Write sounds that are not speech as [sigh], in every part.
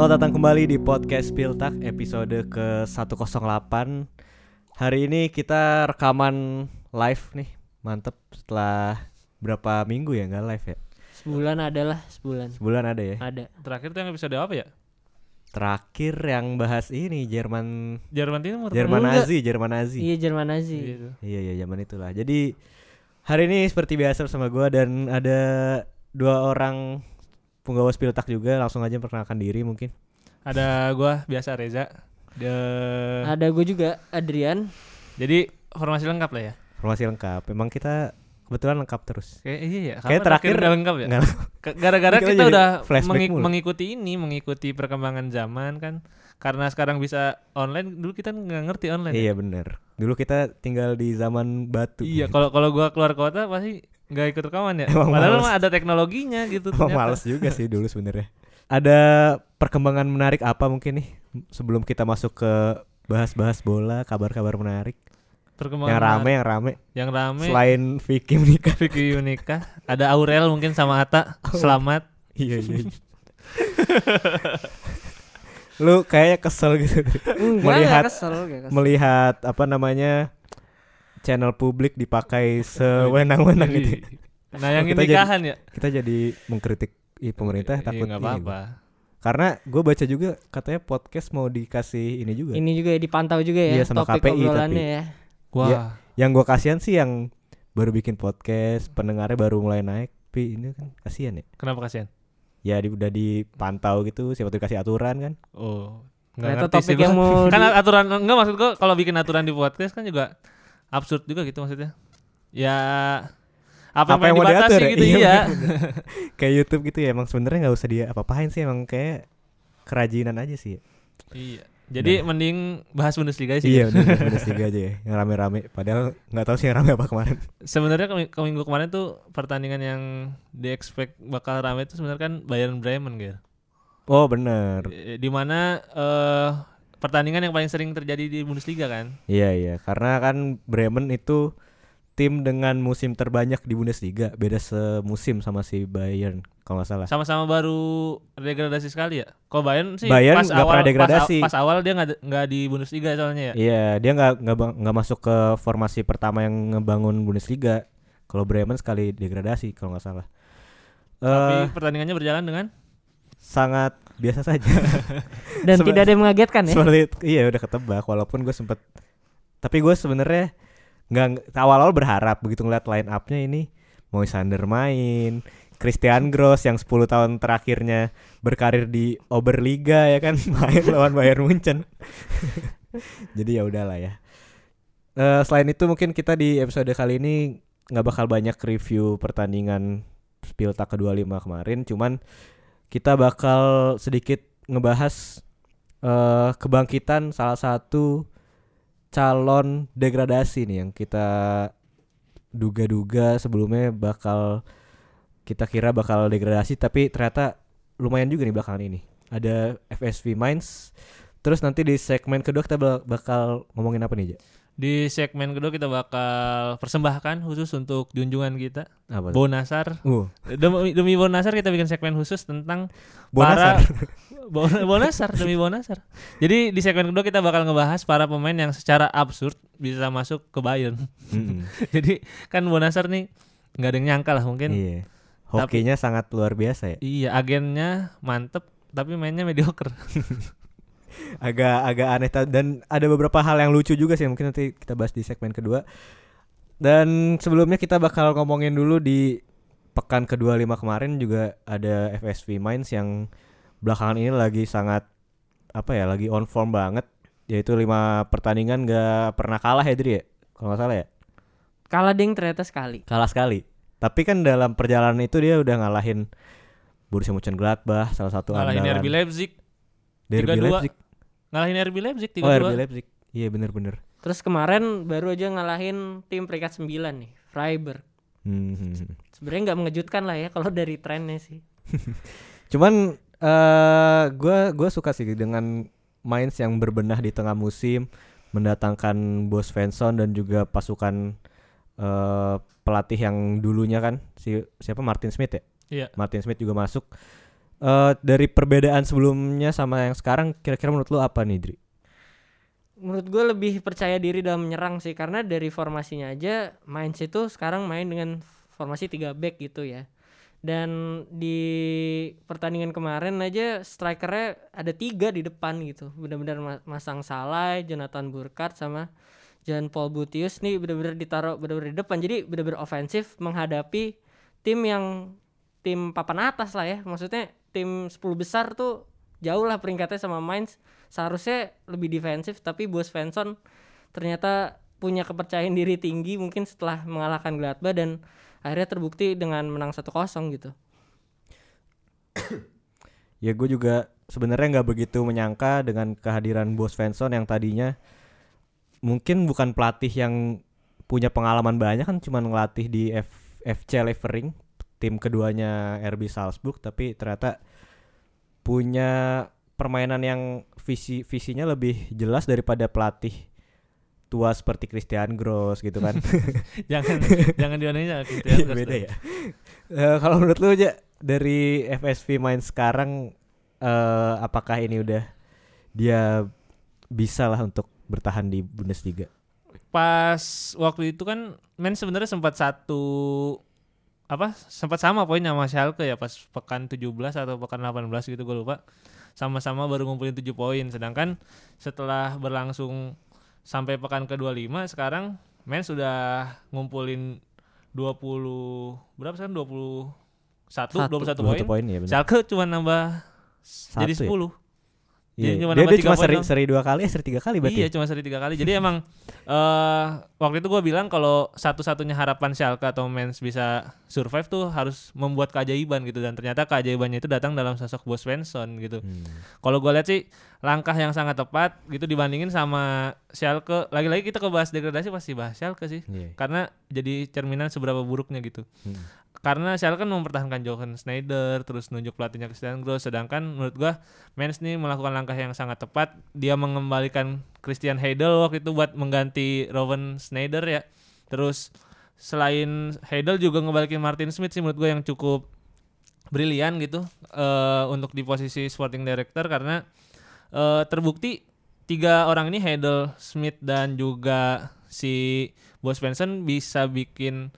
Selamat datang kembali di podcast Piltak episode ke-108 Hari ini kita rekaman live nih Mantep setelah berapa minggu ya nggak live ya Sebulan adalah sebulan. Sebulan ada ya Ada. Terakhir tuh yang episode apa ya? Terakhir yang bahas ini Jerman Jerman Timur. Jerman. Nazi Jerman Nazi Iya Jerman Nazi. Gitu. Iya iya zaman itulah Jadi hari ini seperti biasa bersama gua Dan ada dua orang penggawa Piltak juga Langsung aja perkenalkan diri mungkin Ada gua biasa Reza. De- Ada gue juga Adrian. Jadi formasi lengkap lah ya. Informasi lengkap Memang kita kebetulan lengkap terus Kayak iya ya. Kayak terakhir nggak lengkap ya. Gara-gara Kita kita udah mengi- mulu. mengikuti ini, mengikuti perkembangan zaman kan. Karena sekarang bisa online, dulu kita nggak ngerti online. ya. Iya bener Dulu kita tinggal di zaman batu Iya, kalau kalau gua keluar kota pasti nggak ikut rekaman ya. Emang Padahal males. mah ada teknologinya gitu. Emang ternyata. males juga sih dulu sebenarnya. [laughs] Ada perkembangan menarik apa mungkin nih sebelum kita masuk ke bahas-bahas bola, kabar-kabar menarik Perkembangan yang rame menarik. yang rame. yang rame. Selain Vicky menikah. Vicky Unika, ada Aurel mungkin sama Ata. Oh. Selamat. [laughs] iya iya. iya. Lu kayaknya kesel gitu Melihat- kesel, kesel. melihat apa namanya channel publik dipakai sewenang-wenang gitu. Nah, yang Kita jadi- nikahan ya. Kita jadi mengkritik ih, pemerintah Iya, takut nggak apa-apa. Karena gue baca juga katanya podcast mau dikasih ini juga. Ini juga ya dipantau juga ya Iya, sama topik KPI tapi. ya. Wah, Ya. Yang gue kasihan sih yang baru bikin podcast, pendengarnya baru mulai naik. Tapi ini kan kasihan ya. kenapa kasihan? Ya di, udah dipantau gitu, siapa tuh dikasih aturan kan. Oh, Ternyata ngerti sih topik yang mau kan di- aturan enggak maksud gua kalau bikin aturan di podcast kan juga absurd juga gitu maksudnya. Ya apa, Apa yang yang, mau diatur ya? gitu Iya, iya. [laughs] Kayak YouTube gitu ya, emang sebenarnya nggak usah dia apa-apain sih, emang kayak kerajinan aja sih. iya. Jadi mending bahas Bundesliga sih. Iya, Bundesliga aja ya, yang rame-rame. Padahal nggak tahu sih yang rame apa kemarin. Sebenarnya ke, ke minggu kemarin tuh pertandingan yang di expect bakal rame itu sebenarnya kan Bayern Bremen gitu. Oh bener. Eh, Di mana eh pertandingan yang paling sering terjadi di Bundesliga kan. Iya iya, karena kan Bremen itu tim dengan musim terbanyak di Bundesliga, beda semusim sama si Bayern kalau nggak salah. Sama-sama baru degradasi sekali ya. Kalau Bayern sih Bayern pas awal pernah degradasi. Pas, pas awal dia nggak nggak di Bundesliga soalnya ya. Iya, dia nggak nggak masuk ke formasi pertama yang ngebangun Bundesliga. Kalau Bremen sekali degradasi kalau nggak salah. Tapi Eh pertandingannya berjalan dengan sangat biasa saja. [laughs] dan Sebe- tidak ada yang mengagetkan ya. Seperti iya udah ketebak. Walaupun gue sempet tapi gue sebenarnya nggak awal-awal berharap begitu ngeliat line up-nya ini Moisander main Christian Gross yang 10 tahun terakhirnya berkarir di Oberliga ya kan? [laughs] Main lawan Bayern Munchen. [laughs] Jadi ya udahlah ya. Eh, selain itu mungkin kita di episode kali ini nggak bakal banyak review pertandingan Spilta ke-25 kemarin. Cuman kita bakal sedikit ngebahas eh kebangkitan salah satu calon degradasi nih yang kita duga-duga sebelumnya bakal kita kira bakal degradasi tapi ternyata lumayan juga nih belakangan ini. Ada FSV Mines. Terus nanti di segmen kedua kita bak- bakal ngomongin apa nih, Ja? Di segmen kedua kita bakal persembahkan khusus untuk junjungan kita Apa? Bonasar. Uh, Demi, demi Bonasar kita bikin segmen khusus tentang Bonasar. Bon- Bonasar demi Bonasar. Jadi di segmen kedua kita bakal ngebahas para pemain yang secara absurd bisa masuk ke Bayern. Mm-mm. [laughs] Jadi kan Bonasar nih nggak ada yang nyangka lah mungkin. Iya. Hokinya sangat luar biasa ya. Iya, agennya mantep tapi mainnya mediocre. [laughs] agak agak aneh dan ada beberapa hal yang lucu juga sih mungkin nanti kita bahas di segmen kedua. Dan sebelumnya kita bakal ngomongin dulu di pekan kedua lima kemarin juga ada FSV Mines yang belakangan ini lagi sangat apa ya lagi on form banget. Yaitu lima pertandingan gak pernah kalah ya Dri ya? Kalau nggak salah ya? Kalah ding ternyata sekali. kalah sekali. Tapi kan dalam perjalanan itu dia udah ngalahin Borussia Mönchengladbach salah satu Ngalahin andalan RB Leipzig, Derby 3-2. Leipzig ngalahin RB Leipzig 3-2. oh RB Leipzig iya bener-bener Terus kemarin baru aja ngalahin tim peringkat 9 nih, Freiburg. Hmm. Sebenarnya nggak mengejutkan lah ya kalau dari trennya sih. [laughs] Cuman eh gua gua suka sih dengan Mainz yang berbenah di tengah musim, mendatangkan Bos Svensson dan juga pasukan eh pelatih yang dulunya kan si siapa Martin Smith ya? Iya. Martin Smith juga masuk. Eh, dari perbedaan sebelumnya sama yang sekarang kira-kira menurut lu apa nih Dri? Menurut gue lebih percaya diri dalam menyerang sih karena dari formasinya aja Mainz itu sekarang main dengan formasi 3 back gitu ya. Dan di pertandingan kemarin aja strikernya ada tiga di depan gitu. Benar-benar ma- masang Salai, Jonathan Burkhardt sama Jean Paul Butius nih benar-benar ditaruh benar-benar di depan. Jadi benar-benar ofensif menghadapi tim yang tim papan atas lah ya. Maksudnya tim 10 besar tuh jauh lah peringkatnya sama Mainz seharusnya lebih defensif tapi Bos Svensson ternyata punya kepercayaan diri tinggi mungkin setelah mengalahkan Gladbach dan akhirnya terbukti dengan menang 1-0 gitu. [coughs] Ya gue juga sebenarnya nggak begitu menyangka dengan kehadiran Bos Svensson yang tadinya mungkin bukan pelatih yang punya pengalaman banyak kan cuma ngelatih di F FC Levering tim keduanya RB Salzburg tapi ternyata punya permainan yang visi visinya lebih jelas daripada pelatih tua seperti Christian Gross gitu kan. [laughs] jangan [laughs] jangan sama Christian Gross beda ya. Eh, kalau menurut lu aja dari FSV main sekarang eh apakah ini udah dia bisa lah untuk bertahan di Bundesliga? Pas waktu itu kan Men sebenarnya sempat satu apa sempat sama poinnya sama Schalke ya pas pekan 17 atau pekan 18 gitu gue lupa. Sama-sama baru ngumpulin 7 poin sedangkan setelah berlangsung sampai pekan ke-25 sekarang Men sudah ngumpulin 20 berapa sekarang 21 Satu. 21 Dua poin. poin ya. Schalke cuma nambah jadi Satu ya? 10. Iya. Dia, dia tiga cuma seri, doang. seri dua kali, eh, seri tiga kali berarti. Iya cuma seri tiga kali. Jadi emang eh waktu itu gue bilang kalau satu-satunya harapan Schalke atau Mainz bisa survive tuh harus membuat keajaiban gitu dan ternyata keajaibannya itu datang dalam sosok Bos Svensson gitu. Hmm. Kalau gue lihat sih langkah yang sangat tepat gitu dibandingin sama Schalke. Lagi-lagi kita ke bahas degradasi pasti bahas Schalke sih. Iya. Karena jadi cerminan seberapa buruknya gitu. Hmm. Karena Schalke kan mempertahankan Jochen Schneider terus nunjuk pelatihnya Christian Gross. Sedangkan menurut gua Mainz nih melakukan langkah yang sangat tepat. Dia mengembalikan Christian Heidel waktu itu buat mengganti Rowan Schneider ya. Terus selain Heidel juga ngebalikin Martin Smith sih menurut gua yang cukup brilian gitu eh untuk di posisi sporting director. Karena eh terbukti tiga orang ini Heidel, Smith dan juga si Bos Svensson bisa bikin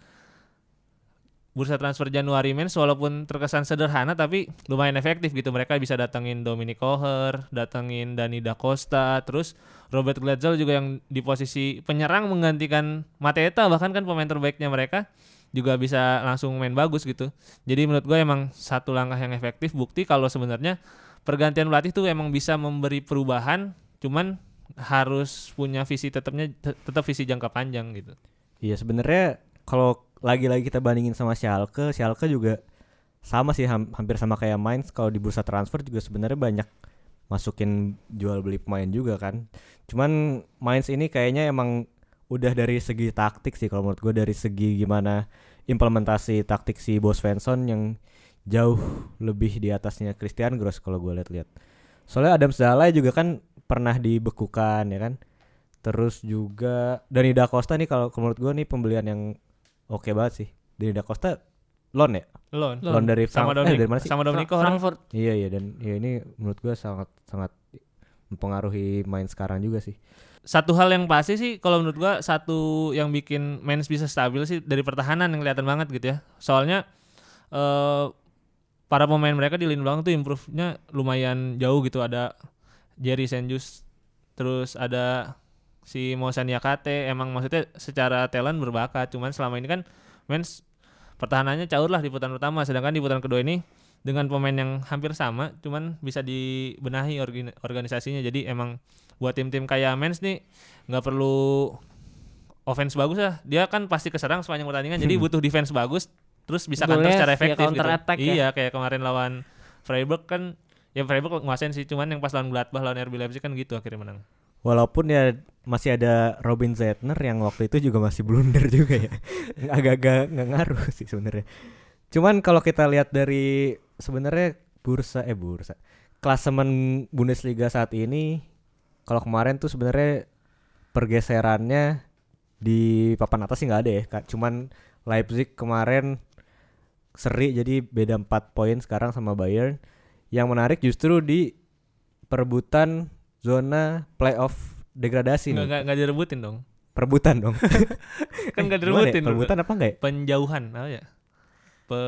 bursa transfer Januari Mens walaupun terkesan sederhana tapi lumayan efektif gitu mereka bisa datengin Dominic Koher, datengin Dani Da Costa, terus Robert Glatzel juga yang di posisi penyerang menggantikan Mateta bahkan kan pemain terbaiknya mereka juga bisa langsung main bagus gitu. Jadi menurut gue emang satu langkah yang efektif bukti kalau sebenarnya pergantian pelatih tuh emang bisa memberi perubahan cuman harus punya visi tetapnya tetap visi jangka panjang gitu. Iya sebenarnya kalau lagi-lagi kita bandingin sama Schalke, Schalke juga sama sih ham- hampir sama kayak Mainz kalau di bursa transfer juga sebenarnya banyak masukin jual beli pemain juga kan. Cuman Mainz ini kayaknya emang udah dari segi taktik sih kalau menurut gue dari segi gimana implementasi taktik si Bos Svensson yang jauh lebih di atasnya Christian Gross kalau gue lihat-lihat. Soalnya Adam Zalai juga kan pernah dibekukan ya kan. Terus juga Dani Da Costa nih kalau menurut gue nih pembelian yang oke banget sih. Dani Da Costa loan ya? Loan. Loan, dari sama Frank- eh, Dominic dari mana sih? sama Dominic Fra- Koher. Frankfurt Iya iya dan ya ini menurut gue sangat sangat mempengaruhi main sekarang juga sih. Satu hal yang pasti sih kalau menurut gua satu yang bikin Mainz bisa stabil sih dari pertahanan yang kelihatan banget gitu ya. Soalnya eh para pemain mereka di lini belakang tuh improve-nya lumayan jauh gitu ada Jerry Senjus terus ada si Mosan Yakate emang maksudnya secara talent berbakat. Cuman selama ini kan Mainz pertahanannya caur lah di putaran pertama. Sedangkan di putaran kedua ini dengan pemain yang hampir sama cuman bisa dibenahi organ- organisasinya. Jadi emang buat tim-tim kayak Mainz nih nggak perlu offense bagus lah. Dia kan pasti keserang sepanjang pertandingan jadi butuh defense bagus terus bisa counter Golnya secara efektif counter gitu. attack ya. iya kayak kemarin lawan Freiburg kan ya Freiburg nguasain sih cuman yang pas lawan Gladbach lawan RB Leipzig kan gitu akhirnya menang Walaupun ya masih ada Robin Zettner yang waktu itu juga masih blunder [laughs] juga ya. Agak-agak nggak ngaruh sih sebenarnya. Cuman kalau kita lihat dari sebenarnya bursa eh bursa klasemen Bundesliga saat ini kalau kemarin tuh sebenarnya pergeserannya di papan atas sih nggak ada ya. Cuman Leipzig kemarin seri jadi beda 4 poin sekarang sama Bayern. Yang menarik justru di perebutan zona playoff degradasi Nggak, nih. nggak, nggak direbutin dong. Perebutan dong. [laughs] Kan nggak gimana ya? direbutin. Perebutan apa enggak ya? Penjauhan, apa ya? Pe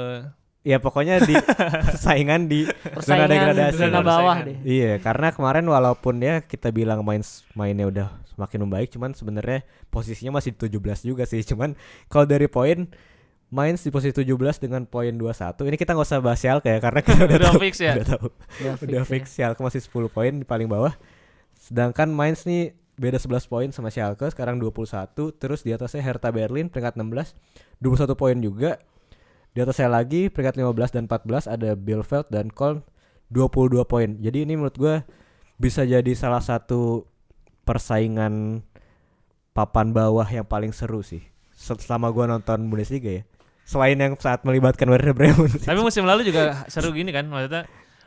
Ya pokoknya di [laughs] saingan di zona Persaingan degradasi. zona Zona bawah persaingan. deh. Iya, karena kemarin walaupun ya kita bilang main mainnya udah semakin membaik, cuman sebenarnya posisinya masih di 17 juga sih. Cuman kalau dari poin Mainz di posisi 17 dengan poin 21. Ini kita nggak usah bahas Schalke ya karena kita [laughs] udah, Udah tahu, fix ya? Udah tahu. Udah udah fix fix Schalke masih 10 poin di paling bawah. Sedangkan Mainz nih beda 11 poin sama Schalke sekarang 21 terus di atasnya Hertha Berlin peringkat 16 21 poin juga. Di atasnya lagi peringkat 15 dan 14 ada Bielefeld dan Köln 22 poin. Jadi ini menurut gue bisa jadi salah satu persaingan papan bawah yang paling seru sih se- selama gue nonton Bundesliga ya. Selain yang saat melibatkan Werder Bremen. Tapi musim lalu juga seru gini kan maksudnya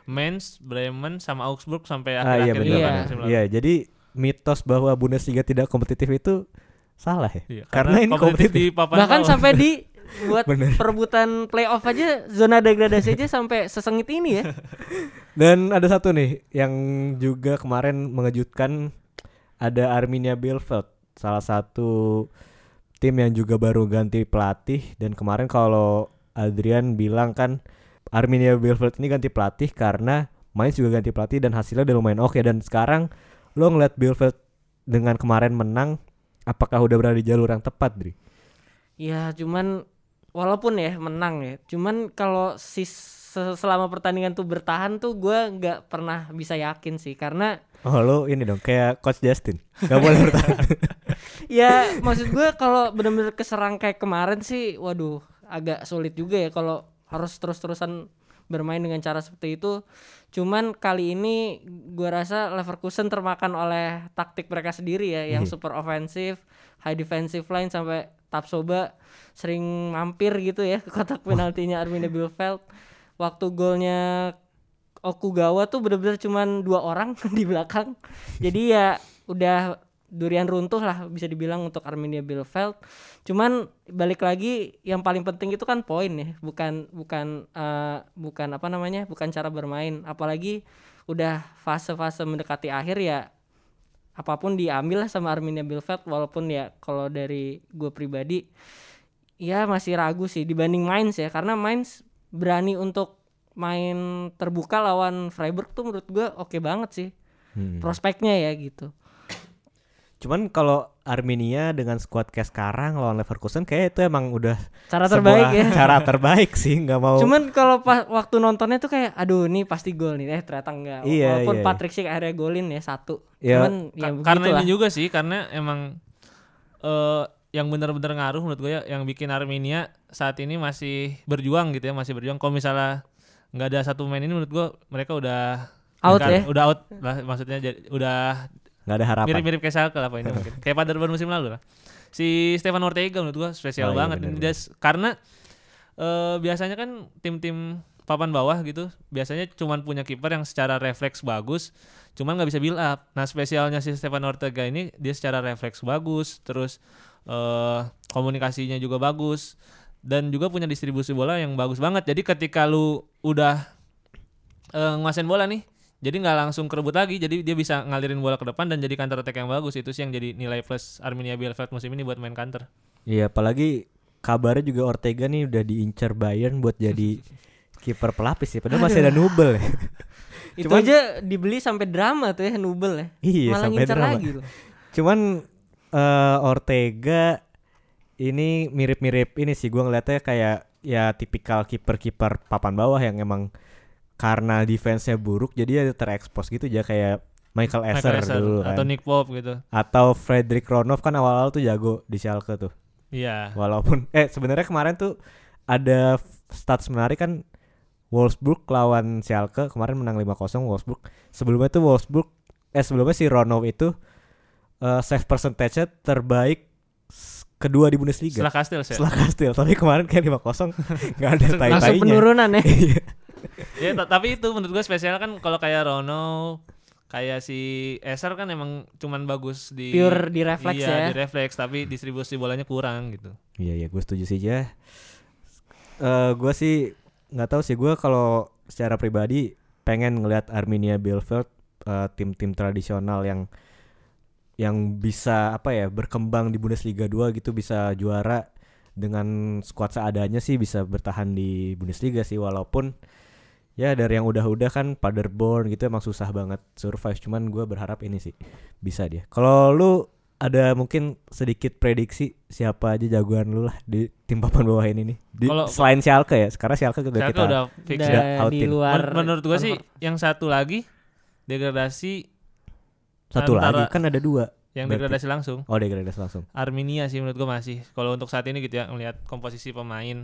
Mainz, Bremen sama Augsburg sampai ah, iya akhir-akhir kan Iya. musim lalu. iya jadi mitos bahwa Bundesliga tidak kompetitif itu salah ya Iya, karena, ini kompetitif, di papan Bahkan bawah. sampai di buat [laughs] Bener. perebutan playoff aja zona degradasi aja sampai sesengit ini ya. [laughs] Dan ada satu nih yang juga kemarin mengejutkan ada Arminia Bielefeld, salah satu tim yang juga baru ganti pelatih dan kemarin kalau Adrian bilang kan Arminia Bielefeld ini ganti pelatih karena Mainz juga ganti pelatih dan hasilnya udah lumayan oke. Dan sekarang lo ngeliat Bielefeld dengan kemarin menang apakah udah berada di jalur yang tepat, Dri? Ya cuman walaupun ya menang ya, cuman kalau si se- selama pertandingan tuh bertahan tuh gua nggak pernah bisa yakin sih karena Oh lo ini dong kayak coach Justin. Gak boleh bertahan. [laughs] Ya maksud gue kalau bener-bener keserang kayak kemarin sih waduh agak sulit juga ya kalau harus terus-terusan bermain dengan cara seperti itu. Cuman kali ini gua rasa Leverkusen termakan oleh taktik mereka sendiri ya yang Iya. super ofensif high defensive line sampai Tapsoba sering mampir gitu ya ke kotak penaltinya Arminia Bielefeld. Waktu golnya Okugawa tuh bener-bener cuman dua orang [laughs] di belakang. Jadi ya udah durian runtuh lah bisa dibilang untuk Arminia Bielefeld. Cuman balik lagi yang paling penting itu kan poin ya, bukan bukan eh, bukan apa namanya, bukan cara bermain. Apalagi udah fase-fase mendekati akhir ya apa pun diambil lah sama Arminia Bielefeld walaupun ya kalau dari gue pribadi ya masih ragu sih dibanding Mainz ya karena Mainz berani untuk main terbuka lawan Freiburg tuh menurut gue oke banget sih Hmm. prospeknya ya gitu. Cuman kalau Arminia dengan squad kayak sekarang lawan Leverkusen kayak itu emang udah Cara terbaik ya. [laughs] Cara terbaik sih nggak mau. Cuman kalau pas waktu nontonnya tuh kayak aduh ini pasti gol nih. Eh ternyata enggak. Iya, Walaupun iya, Patrick sih akhirnya golin ya satu. Ya, Cuman ya Ka- karena begitulah. ini juga sih karena emang eh yang benar-benar ngaruh menurut gue ya yang bikin Armenia saat ini masih berjuang gitu ya masih berjuang kalau misalnya nggak ada satu pemain ini menurut gue mereka udah Out ya? udah out lah maksudnya jadi, udah nggak ada harapan. mirip-mirip kayak Schalke lah poinnya mungkin. Kayak Paderborn musim lalu lah. Si Stefan Ortega menurut gua spesial Oh iya, banget. benar, ini dia s- karena eh, biasanya kan tim-tim papan bawah gitu biasanya cuman punya kiper yang secara refleks bagus cuman nggak bisa build up. Nah spesialnya si Stefan Ortega ini dia secara refleks bagus terus eh komunikasinya juga bagus dan juga punya distribusi bola yang bagus banget. Jadi ketika lu udah eh nguasain bola nih jadi nggak langsung kerebut lagi jadi dia bisa ngalirin bola ke depan dan jadi counter attack yang bagus itu sih yang jadi nilai plus Arminia Bielefeld musim ini buat main counter Iya, apalagi kabarnya juga Ortega nih udah diincar Bayern buat jadi [laughs] kiper pelapis ya. Padahal masih ada Nubel ya. Itu Cuman- aja dibeli sampai drama tuh ya Nubel ya. Iya, Malah sampai ngincer drama. lagi loh. Cuman eh, Ortega ini mirip-mirip ini sih gua ngeliatnya kayak ya tipikal kiper-kiper papan bawah yang emang karena defense-nya buruk jadi ya terekspos gitu aja kayak Michael Esser, Michael Esser dulu kan. atau Nick Pope gitu Atau Frederick Ronov kan awal-awal tuh jago di Schalke tuh. iya Walaupun eh sebenarnya kemarin tuh ada stats menarik kan Wolfsburg lawan Schalke kemarin menang 5-0 Wolfsburg. Sebelumnya tuh Wolfsburg eh sebelumnya si Ronov itu eh, save percentage-nya terbaik kedua di Bundesliga. setelah ya Setelah Kastil, tapi kemarin kayak 5-0 [laughs] nggak ada Langsung tai-tainya. penurunan ya. [laughs] Iya. ya ta- tapi itu menurut gue spesial kan kalau kayak Rono kayak si Esser kan emang cuman bagus di Pure di refleks iya, ya. di refleks tapi distribusi bolanya kurang gitu Iya iya gue setuju sih ya. Eh gue sih nggak tahu sih gue kalau secara pribadi pengen ngelihat Arminia Bielefeld eh, tim-tim tradisional yang yang bisa apa ya berkembang di Bundesliga 2 gitu bisa juara dengan skuad seadanya sih bisa bertahan di Bundesliga sih walaupun ya dari yang udah-udah kan Paderborn gitu emang susah banget survive. Cuman gue berharap ini sih bisa dia. Kalau lu ada mungkin sedikit prediksi siapa aja jagoan lu lah di tim papan bawah ini nih? Di, Kalau- selain Schalke ya sekarang Schalke udah Schalke kita udah fix Udah ya. ya, di luar Men- menurut gua sih yang satu lagi degradasi satu lagi kan ada dua. Yang Berarti- degradasi langsung. Oh degradasi langsung. Arminia sih menurut gua masih. Kalau untuk saat ini gitu ya ngelihat komposisi pemain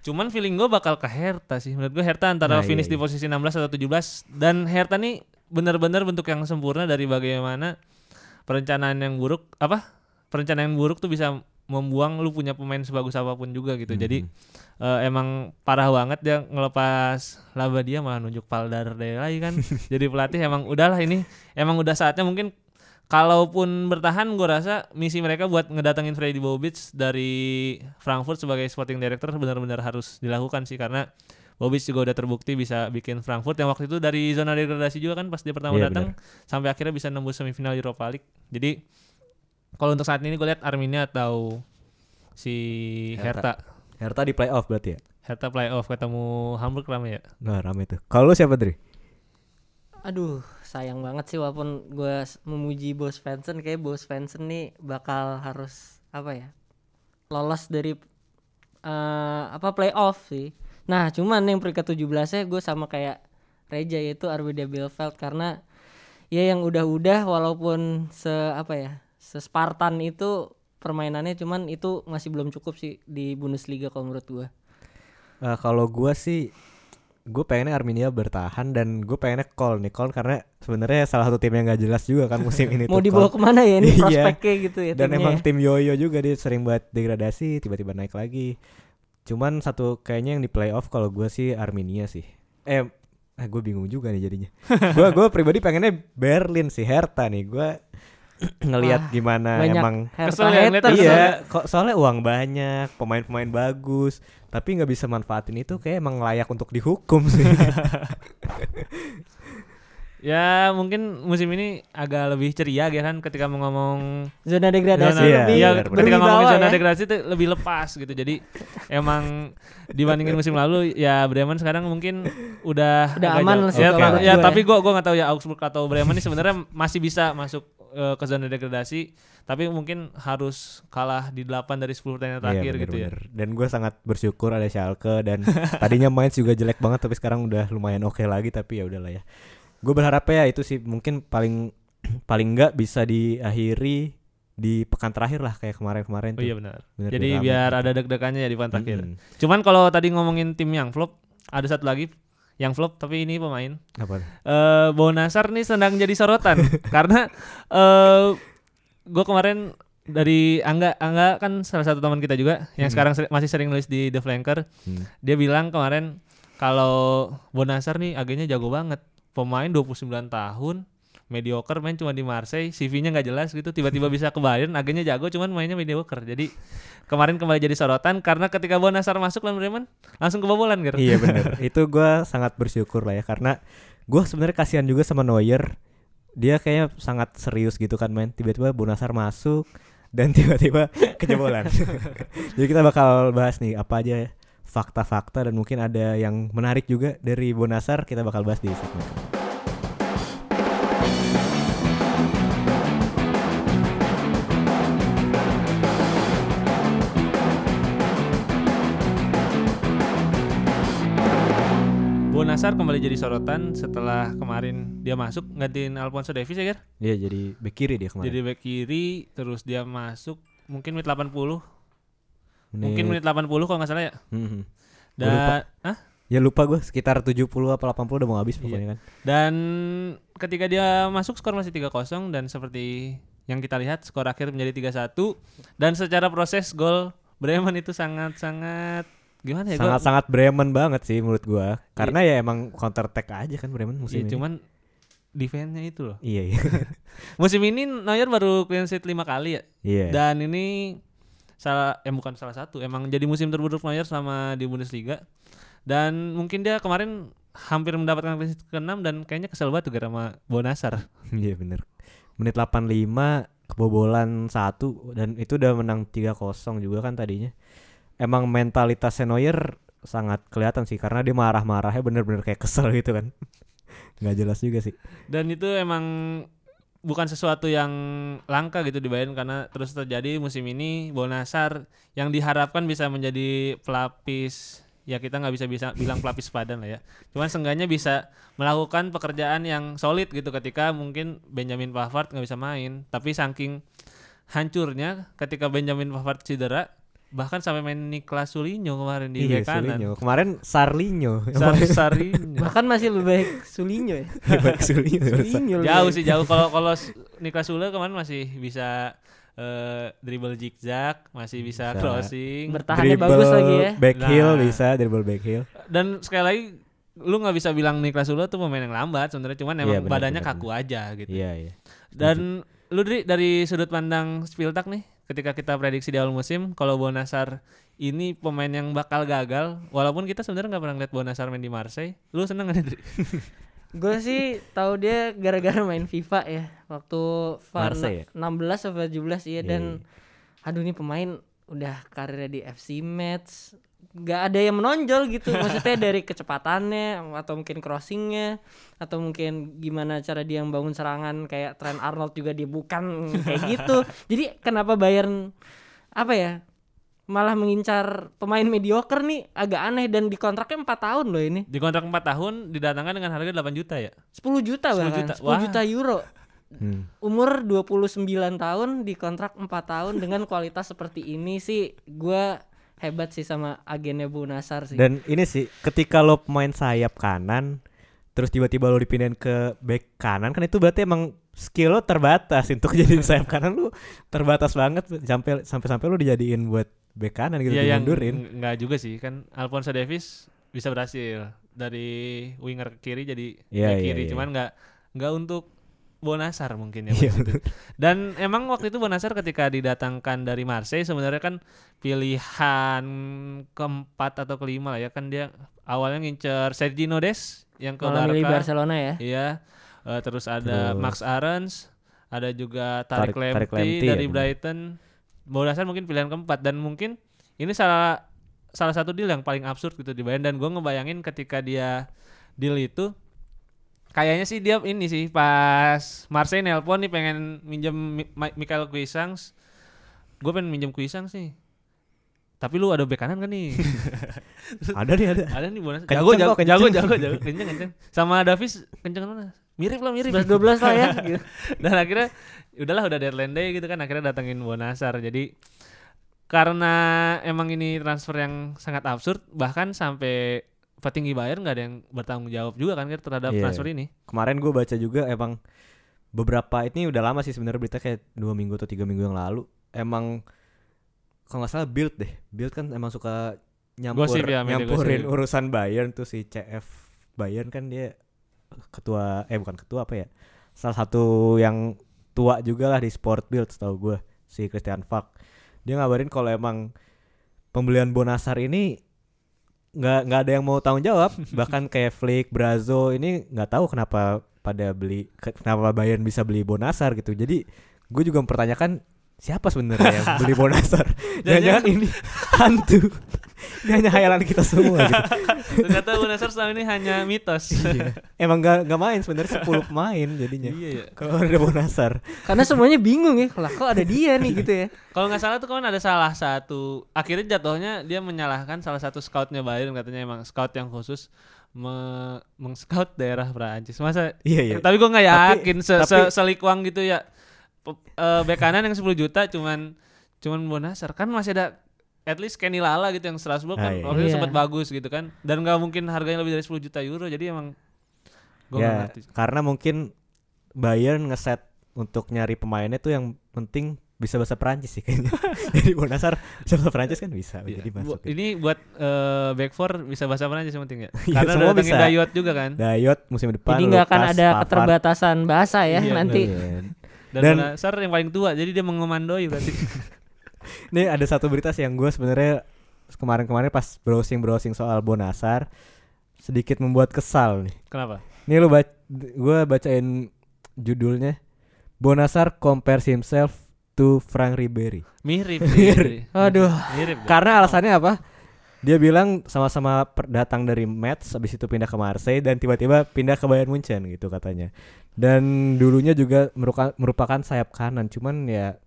cuman feeling gua bakal ke Hertha sih. Menurut gua Hertha antara Nah, iya, finish di iya. posisi 16 atau 17 dan Hertha nih benar-benar bentuk yang sempurna dari bagaimana perencanaan yang buruk apa? Perencanaan yang buruk tuh bisa membuang lu punya pemain sebagus apa pun juga gitu. Jadi Mhm. eh, emang parah banget dia ngelepas laba dia malah nunjuk Paldar lagi kan. [laughs] Jadi pelatih emang udahlah ini. Emang udah saatnya mungkin kalaupun bertahan gue rasa misi mereka buat ngedatengin Freddy Bobic dari Frankfurt sebagai sporting director benar-benar harus dilakukan sih. Karena Bobic juga udah terbukti bisa bikin Frankfurt. Yang waktu itu dari zona degradasi juga kan pas dia pertama Iya, datang sampai akhirnya bisa nembus semifinal Europa League. Jadi kalau untuk saat ini gue lihat Arminia atau si Hertha. Hertha. Hertha di playoff berarti ya? Hertha playoff ketemu Hamburg rame ya. nah rame tuh. Kalau lu siapa Dri Aduh, sayang banget sih walaupun gue memuji Bos Svensson kayak Bos Svensson nih bakal harus apa ya? lolos dari eh, apa playoff sih. Nah, cuman yang peringkat 17-nya gue sama kayak Reja yaitu Arminia Bielefeld karena ya yang udah-udah walaupun se apa ya? se Spartan itu permainannya cuman itu masih belum cukup sih di Bundesliga kalau menurut gue. Eh, kalau gua sih gue pengennya Arminia bertahan dan gue pengennya call nih call karena sebenarnya salah satu tim yang gak jelas juga kan musim ini Mau dibawa Call. ke mana ya ini [laughs] Iya. prospeknya gitu ya dan timnya emang ya. tim yoyo juga dia sering buat degradasi tiba-tiba naik lagi cuman satu kayaknya yang di playoff kalau gue sih Arminia sih eh eh gue bingung juga nih jadinya [laughs] gue gue pribadi pengennya Berlin sih Hertha nih gue [clears throat] ngelihat Wah, gimana banyak emang Kesel ya iya kok soalnya uang banyak pemain-pemain bagus tapi nggak bisa manfaatin itu kayak emang layak untuk dihukum sih [laughs] Ya mungkin musim ini agak lebih ceria ya kan ketika mau ngomong zona degradasi zona, Iya, lebih iya, benar. ketika ngomongin berwibawa zona ya. degradasi itu lebih lepas gitu. Jadi emang dibandingin musim lalu ya Bremen sekarang mungkin udah Udah aman jauh. lah sih ya, menurut ya gue tapi ya. gua gua nggak tahu ya Augsburg atau Bremen ini sebenarnya masih bisa masuk eh, ke zona degradasi tapi mungkin harus kalah di 8 dari 10 pertandingan terakhir Iya, gitu ya. bener-bener. Dan gue sangat bersyukur ada Schalke dan [laughs] tadinya Mainz juga jelek banget tapi sekarang udah lumayan oke lagi tapi ya udahlah ya. Gue berharap ya itu sih mungkin paling [clears throat] paling enggak bisa diakhiri di pekan terakhir lah kayak kemarin-kemarin Oh tuh. iya benar. Bener, Jadi rame biar gitu. ada deg-degannya ya di pekan terakhir. Mm-mm. Cuman kalau tadi ngomongin tim yang flop, ada satu lagi yang flop tapi ini pemain. Apa? Eh Bonasar nih sedang jadi sorotan [laughs] karena eh gue kemarin dari Angga Angga kan salah satu teman kita juga yang Hmm. sekarang seri- masih sering nulis di The Flanker. Hmm. Dia bilang kemarin kalau Bonasar nih agennya jago banget. Pemain 29 tahun, mediocre main cuma di Marseille, CV-nya nggak jelas gitu, tiba-tiba bisa ke Bayern, agennya jago cuman mainnya mediocre. Jadi kemarin kembali jadi sorotan karena ketika Bonasar masuk lawan Bremen langsung kebobolan gitu. Iya bener [laughs] Itu gue sangat bersyukur lah ya karena gue sebenarnya kasihan juga sama Neuer. Dia kayaknya sangat serius gitu kan main. Tiba-tiba Bonasar masuk dan [laughs] tiba-tiba kejebolan. [laughs] Jadi kita bakal bahas nih apa aja fakta-fakta dan mungkin ada yang menarik juga dari Bonasar kita bakal bahas di segmen. Bonasar kembali jadi sorotan setelah kemarin dia masuk gantiin Alfonso Davies ya Ger? Iya jadi back kiri dia kemarin. Jadi back kiri terus dia masuk mungkin menit 80 Menit- mungkin menit 80 kalau nggak salah ya Hmm. Lupa. dan ah Ya lupa gue sekitar 70 apa 80 udah mau habis Iya. pokoknya kan. dan ketika dia masuk skor masih 3-0 dan seperti yang kita lihat skor akhir menjadi 3-1 dan secara proses gol Bremen itu sangat-sangat gimana ya gua- Sangat-sangat Bremen banget sih menurut gua. Karena ya emang counter attack aja kan Bremen musim Iya, ini. cuman defense-nya itu loh. Iya iya. [laughs] Musim ini Neuer baru clean sheet 5 kali ya. Iya. Dan ini salah eh bukan salah satu, emang jadi musim terburuk Neuer selama di Bundesliga. Dan mungkin dia kemarin hampir mendapatkan clean sheet ke-6 dan kayaknya kesel banget juga sama Bonasar. [laughs] Iya bener. Menit 85 kebobolan satu dan itu udah menang 3-0 juga kan tadinya. Emang mentalitas Neuer sangat kelihatan sih karena dia marah-marahnya bener-bener kayak kesel gitu kan. [laughs] nggak jelas juga sih. Dan itu emang bukan sesuatu yang langka gitu di Bayern karena terus terjadi musim ini Bonasar yang diharapkan bisa menjadi pelapis ya kita nggak bisa bisa bilang [laughs] pelapis padan lah ya cuman seenggaknya bisa melakukan pekerjaan yang solid gitu ketika mungkin Benjamin Pavard nggak bisa main tapi saking hancurnya ketika Benjamin Pavard cedera bahkan sampai main Niklas Sulinho kemarin di Iya, bek kanan Sulinho. Kemarin Sarlinho. Sar [laughs] Sarinho. Bahkan masih lebih baik Sulinho ya. Baik Sulinho. [laughs] Sulinho lebih jauh baik. sih jauh kalau kalau Niklas Sule kemarin masih bisa eh, dribble zigzag masih bisa, Bisa. crossing Bertahannya bagus lagi ya. Back heel Nah. bisa, dribble back heel. dan sekali lagi lu nggak bisa bilang Niklas Sule tuh pemain yang lambat sebenarnya cuman Iya, emang benar, badannya benar, kaku aja gitu Iya, iya. dan lu dari dari sudut pandang Spiltak nih ketika kita prediksi di awal musim kalau Bonasar ini pemain yang bakal gagal walaupun kita sebenarnya nggak pernah lihat Bonasar main di Marseille lu seneng gak Dri? [laughs] Gue sih tahu dia gara-gara main FIFA ya waktu Marseille ya? 16 atau 17 iya Iya, dan aduh nih pemain udah karirnya di FC Metz gak ada yang menonjol gitu maksudnya dari kecepatannya atau mungkin crossingnya atau mungkin gimana cara dia bangun serangan kayak Trent Arnold juga dia bukan kayak gitu jadi kenapa Bayern apa ya malah mengincar pemain mediocre nih agak aneh dan dikontraknya 4 tahun loh ini di kontrak 4 tahun didatangkan dengan harga 8 juta ya 10 juta 10 bahkan juta. 10 Wah. juta euro Hmm. umur 29 tahun di kontrak 4 tahun dengan kualitas seperti ini sih gua hebat sih sama agennya Bu Nasar sih. Dan ini sih ketika lo pemain sayap kanan terus tiba-tiba lo dipindahin ke back kanan kan itu berarti emang skill lo terbatas. [laughs] Untuk jadi sayap kanan lo terbatas banget. Sampai sampai sampai lo dijadiin buat back kanan gitu Iya yang dimundurin. ng- nggak juga sih. Kan Alphonso Davis bisa berhasil. Dari winger ke kiri jadi Iya, back iya, kiri. iya. cuman nggak nggak untuk Bonasar mungkin ya Iya. Dan emang waktu itu Bonasar ketika didatangkan dari Marseille sebenarnya kan pilihan keempat atau kelima lah ya kan dia awalnya ngincer Sergio Des yang ke malah milih Barca. Barcelona ya Iya. Eh, terus ada Terus- Max Aarons, ada juga Tarik, Tarik- Lamptey ya, dari benar. Brighton. Bonasar mungkin pilihan keempat dan mungkin ini salah salah satu deal yang paling absurd gitu di Bayern dan gue ngebayangin ketika dia deal itu kayaknya sih dia ini sih pas Marseille nelpon nih pengen minjem Michael Cuisangs gue pengen minjem Cuisangs nih. Tapi lu ada bek kanan kan nih? [laughs] Ada nih ada. ada nih bonus jago jago kenceng. jago jago jago. Kenceng kenceng. Sama Davis kenceng mana? Mirip lah mirip. 11 12 lah ya gitu. [laughs] dan akhirnya udahlah udah deadline day gitu kan. Akhirnya datengin Bonasar. Jadi karena emang ini transfer yang sangat absurd bahkan sampai petinggi Bayern nggak ada yang bertanggung jawab juga kan terhadap Iya. transfer ini Kemarin gue baca juga emang beberapa ini udah lama sih sebenarnya berita kayak dua minggu atau tiga minggu yang lalu emang kalau nggak salah build deh build kan emang suka nyampur Gosip ya, nyampurin gosip. urusan Bayern tuh si CF Bayern kan dia ketua eh bukan ketua apa ya salah satu yang tua juga lah di sport build setahu gue si Christian Falk dia ngabarin kalau emang pembelian Bonasar ini nggak nggak ada yang mau tanggung jawab. [laughs] Bahkan kayak Flick, Brazo ini nggak tahu kenapa pada beli ke- kenapa Bayern bisa beli Bonasar gitu. Jadi gue juga mempertanyakan siapa sebenarnya yang beli [laughs] Bonasar? Jangan-jangan ini [laughs] hantu ini hanya hayalan kita semua gitu. [laughs] Ternyata Bonasar selama ini hanya mitos. Iya. emang nggak nggak main sebenarnya 10 pemain jadinya. Iya ya kalau ada Bonasar. Karena semuanya bingung ya lah kok ada dia nih gitu ya. Kalau nggak salah tuh kan ada salah satu akhirnya jatuhnya dia menyalahkan salah satu scoutnya Bayern katanya emang scout yang khusus me meng-scout daerah Prancis. Masa? Iya iya. Tapi gue nggak Tapi- yakin se, se tapi- selikwang gitu ya. Eh, bek kanan yang 10 juta cuman cuman Bonasar. Kan masih ada at least Kenny Lala gitu yang Strasbourg Ah, kan iya. waktu itu Iya. sempat bagus gitu kan dan nggak mungkin harganya lebih dari 10 juta euro jadi emang gue ya ngerti. karena mungkin Bayern ngeset untuk nyari pemainnya tuh yang penting bisa bahasa Perancis sih kayaknya [laughs] jadi Bonasar bisa bahasa Perancis kan bisa Iya. jadi Bu- masuk ini buat eh, back four bisa bahasa Prancis yang penting ya. Iya, Karena semua bisa. Dayot juga kan. Dayot musim depan jadi nggak akan ada Pavard. keterbatasan bahasa ya Iya, nanti Iya. Dan, Dan- Bonasar yang paling tua, jadi dia mengomandoi berarti. [laughs] Nih ada satu berita sih yang gue sebenarnya kemarin-kemarin pas browsing-browsing soal Bonasar sedikit membuat kesal nih. Kenapa? Nih lu baca gua bacain judulnya Bonasar compares himself to Frank Ribery. Mirip [laughs] sih. Aduh. Mirip. Karena alasannya apa? Dia bilang sama-sama datang dari Metz habis itu pindah ke Marseille dan tiba-tiba pindah ke Bayern Munchen gitu katanya. Dan dulunya juga merupakan sayap kanan, cuman ya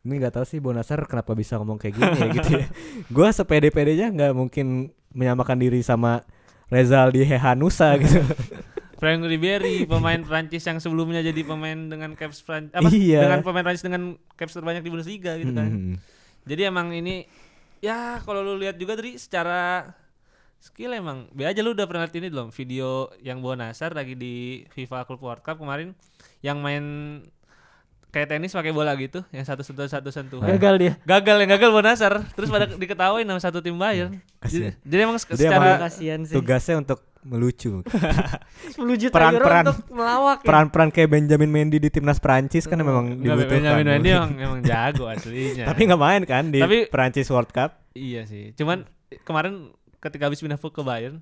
ini nggak tahu sih Bonasar kenapa bisa ngomong kayak gini ya gitu ya. [laughs] Gua sepede-pedenya nggak mungkin menyamakan diri sama Rezaldi Hehanusa gitu. [laughs] Frank Ribery, pemain Prancis yang sebelumnya jadi pemain dengan caps Prancis apa? Iya. Dengan pemain Prancis dengan caps terbanyak di Bundesliga gitu kan. Hmm. Jadi emang ini ya kalau lu lihat juga tadi secara skill emang be aja lu udah pernah lihat ini belum video yang Bonasar lagi di FIFA Club World Cup kemarin yang main kayak tenis pakai bola gitu yang satu sentuh satu sentuhan Gagal dia. gagal yang gagal Bonasar terus pada diketawain sama satu tim Bayern jadi, Kasian. jadi emang Jadi secara emang- Kasihan sih. Tugasnya untuk melucu. [laughs] 10 juta peran-peran- euro untuk melawak ya. Peran-peran kayak Benjamin Mendy di timnas Prancis kan memang Enggak, dibutuhkan. Benjamin Mendy [laughs] emang, emang jago aslinya Tapi nggak main kan di Tapi- Prancis World Cup. Iya sih. Cuman kemarin ketika habis pindah ke Bayern,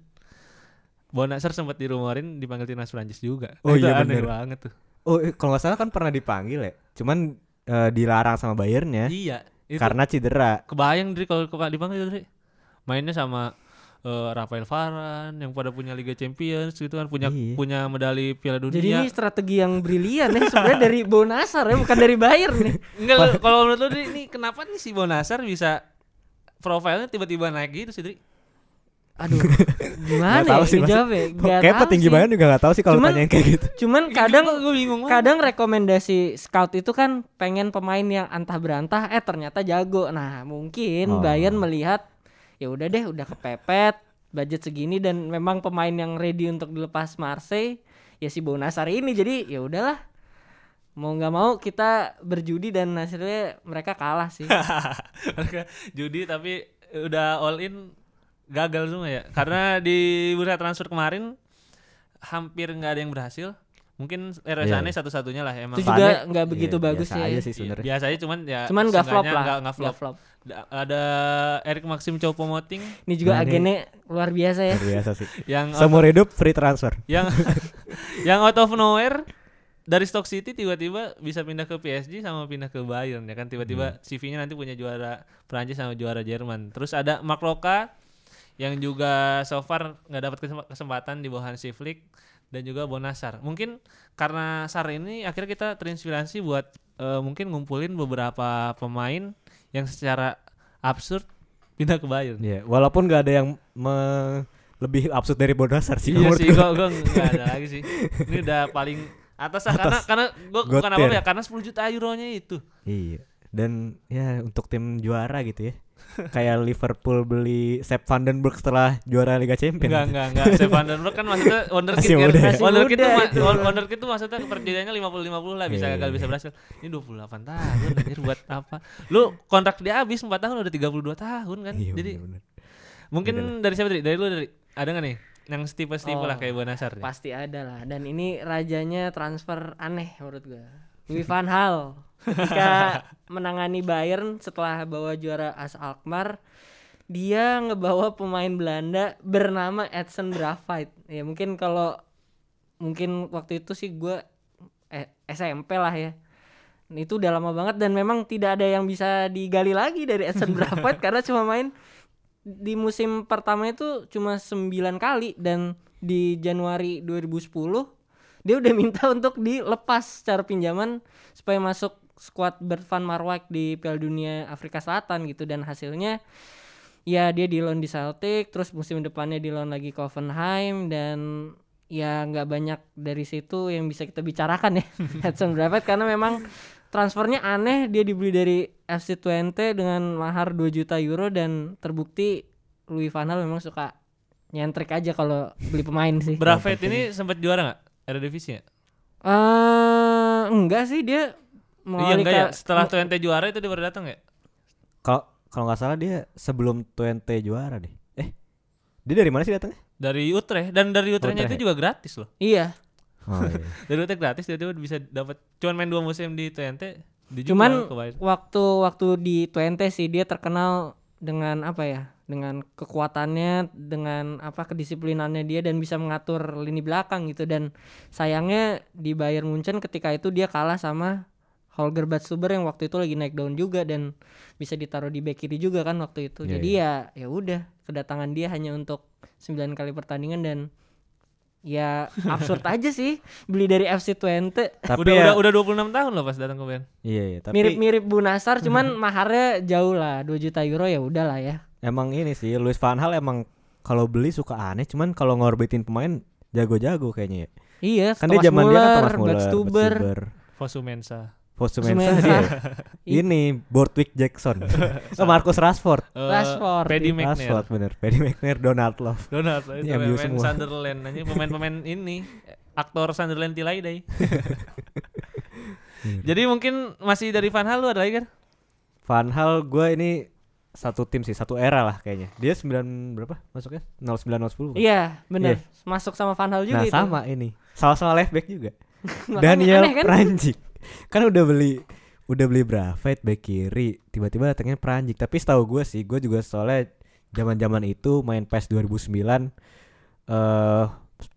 Bonasar sempat dirumorin dipanggil timnas Prancis juga. Oh Itu iya, aneh bener. banget tuh. Oh, eh, kalau nggak salah kan pernah dipanggil ya. Cuman eh, dilarang sama Bayernnya Iya. Itu karena cedera. kebayang dari kalau dipanggil dari mainnya sama eh, Rafael Varane yang pada punya Liga Champions gitu kan punya Iya. punya medali Piala Dunia. Jadi ini strategi yang brilian ya sebenarnya dari Bonasar ya bukan dari Bayern nih. Enggak kalau menurut lu Dri, ini kenapa nih si Bonasar bisa profilnya tiba-tiba naik gitu sih Dri? Aduh, [laughs] gimana tahu ya sih, Mas. ngejawab ya? Nggak Kayak tahu petinggi sih. banget juga nggak tahu sih kalau Cuman- tanyain kayak gitu. Cuman kadang gue bingung kadang rekomendasi scout itu kan pengen pemain yang antah berantah eh ternyata jago. Nah, mungkin Oh. Bayern melihat ya udah deh udah kepepet budget segini dan memang pemain yang ready untuk dilepas Marseille ya si Bonasar ini jadi ya udahlah mau nggak mau kita berjudi dan hasilnya mereka kalah sih. [laughs] Mereka judi tapi udah all in gagal semua ya. Karena di bursa transfer kemarin hampir nggak ada yang berhasil. Mungkin Leroy Iya, Sané iya. satunya lah emang. Itu juga nggak begitu iya, bagus biasa ya. aja sih Iya, sebenarnya. biasa aja cuman ya Cuman nggak flop lah. nggak- nggak flop. Nggak flop. Da- Ada Erik Maxim Choupo-Moting Ini juga Nah, ini- agennya luar biasa ya. Luar biasa sih. [laughs] yang Seumur hidup free transfer. yang [laughs] yang out of nowhere dari Stock City tiba-tiba bisa pindah ke PSG sama pindah ke Bayern ya kan tiba-tiba CV-nya nanti punya juara Prancis sama juara Jerman. Terus ada Mark Roca yang juga so far nggak dapat kesem- kesempatan di bawah Hansi Flick dan juga Bonasar. Mungkin karena Sar ini akhirnya kita terinspirasi buat eh, mungkin ngumpulin beberapa pemain yang secara absurd pindah ke Bayern. Iya, walaupun nggak ada yang me- lebih absurd dari Bodasar sih. Iya sih, gua. gua gua nggak ada lagi sih. Ini udah paling atas, lah, karena Atas. karena gua bukan apa Gotir. ya, karena 10 juta euronya itu. Iya. Dan ya untuk tim juara gitu ya. Kayak [laughs] Liverpool beli Sepp Vandenberg setelah juara Liga Champions. Enggak, enggak, enggak. Stefan Vandenberg kan maksudnya [laughs] wonderkid Masih kan. muda ya? Masih Wonderkid tuh ma- itu. won- wonderkid tuh maksudnya perjanjiannya 50 50 lah bisa Iya, gagal iya. bisa berhasil. Ini 28 tahun anjir buat apa? Lu kontrak dia habis 4 tahun udah 32 tahun kan. Iya, Jadi bener-bener. mungkin Beda dari siapa dari? Dari lu dari ada nggak nih? Yang tipe-tipe Oh, lah kayak Bonasar. Pasti ada lah dan ini rajanya transfer aneh menurut gua. Louis van Gaal ketika menangani Bayern setelah bawa juara AS Alkmaar dia ngebawa pemain Belanda bernama Edson Bravait. Ya mungkin kalau mungkin waktu itu sih gua eh, SMP lah ya. Itu udah lama banget dan memang tidak ada yang bisa digali lagi dari Edson Bravait [laughs] karena cuma main di musim pertama itu cuma 9 kali dan di Januari 2010 dia udah minta untuk dilepas secara pinjaman supaya masuk skuad Bert van Marwijk di Piala Dunia Afrika Selatan gitu. Dan hasilnya ya dia di loan di Celtic terus musim depannya di loan lagi ke Hoffenheim dan ya nggak banyak dari situ yang bisa kita bicarakan ya. [laughs] Edson Bravait karena memang transfernya aneh. Dia dibeli dari FC Twente dengan mahar 2 juta euro. Dan terbukti Louis van Gaal memang suka nyentrik aja kalau beli pemain sih. Bravet ini sempat juara nggak? Eredivisie ya? Eh enggak sih. Dia mau Iya enggak ya? Setelah Twente juara itu dia baru datang ya? Kalau kalau nggak salah dia sebelum Twente juara deh. Eh, dia dari mana sih datangnya? Dari Utrecht dan dari Utrechtnya Utrecht itu juga gratis loh. Iya, Oh, iya. [laughs] Dari Utrecht gratis dia dia bisa dapat cuman main dua musim di Twente cuman waktu waktu di Twente sih dia terkenal dengan apa ya? dengan kekuatannya dengan apa kedisiplinannya dia dan bisa mengatur lini belakang gitu dan sayangnya di Bayern Munchen ketika itu dia kalah sama Holger Badstuber yang waktu itu lagi naik daun juga dan bisa ditaruh di back kiri juga kan waktu itu Iya, jadi ya ya udah kedatangan dia hanya untuk 9 kali pertandingan dan ya [laughs] absurd aja sih beli dari FC Twente Tapi udah, ya, udah udah 26 tahun loh pas datang ke Bayern. iya, iya, tapi mirip-mirip Bu Nasar [laughs] cuman maharnya jauh lah 2 juta euro ya udahlah ya emang ini sih Luis Van Hal emang kalau beli suka aneh, cuman kalau ngorbitin pemain jago-jago kayaknya ya. iya Kan dia zaman dia kan Thomas Muller, Fosumensa. Fosumensa Fosumensa. dia. [laughs] Ini Bortwick Jackson. [laughs] oh, Marcus Rashford. Eh, Rashford. Paddy McNair. Rashford bener. Paddy McNair, Donald Love. Donald itu Ini MU pemain semua. Sunderland aja pemain-pemain [laughs] ini aktor Sunderland Tilaidai. Iya. Jadi mungkin masih dari Van Hal lu ada lagi kan? Van Hal gue ini satu tim sih, satu era lah kayaknya. Dia 9 berapa masuknya? 09 10. iya bener masuk sama Van Hal juga Nah, itu sama ini. Sama-sama left back juga. Daniel aneh kan? Pranjik. Kan udah beli udah beli Bravet back kiri, tiba-tiba datangnya Pranjik. Tapi setahu gue sih, gue juga soalnya zaman-zaman itu main PES 2009 eh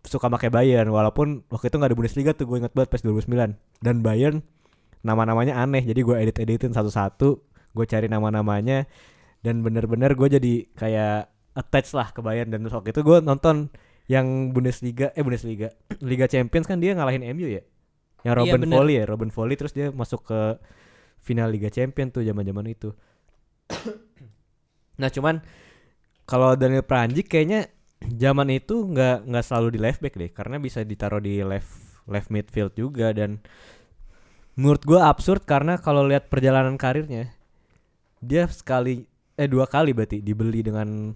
suka pakai Bayern. Walaupun waktu itu nggak ada Bundesliga tuh gue inget banget PES 2009 dan Bayern nama-namanya aneh. Jadi gue edit-editin satu-satu gue cari nama-namanya. Dan bener-bener gue jadi kayak attach lah ke Bayern. Dan waktu itu gue nonton yang Bundesliga eh Bundesliga Liga Champions kan dia ngalahin MU ya yang Iya, Robin bener. Foley ya Robin Foley terus dia masuk ke final Liga Champions tuh zaman-zaman itu [coughs] nah cuman kalau Daniel Pranjik kayaknya zaman itu nggak nggak selalu di left back deh karena bisa ditaruh di left left midfield juga dan menurut gua absurd karena kalau lihat perjalanan karirnya dia sekali eh dua kali berarti dibeli dengan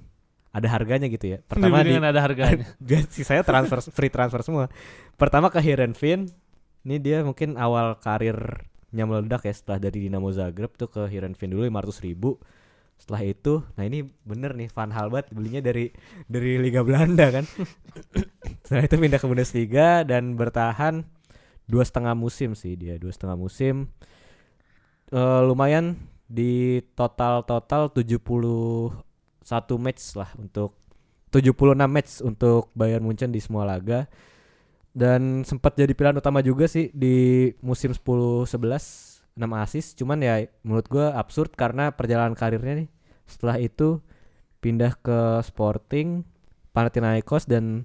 ada harganya gitu ya pertama di Dengan ada harganya. [laughs] dia sisanya transfer free transfer semua pertama ke Heerenveen ini dia mungkin awal karirnya meledak ya setelah dari Dinamo Zagreb tuh ke Heerenveen dulu 500 ribu. Setelah itu nah ini bener nih Van Halbat belinya dari dari Liga Belanda kan. [coughs] Setelah itu pindah ke Bundesliga dan bertahan dua setengah musim sih dia dua setengah musim. Eh, lumayan di total total 71 match lah untuk 76 match untuk Bayern Munchen di semua laga dan sempat jadi pilihan utama juga sih di musim 10 11 6 assist cuman ya menurut gua absurd karena perjalanan karirnya nih setelah itu pindah ke Sporting Panathinaikos dan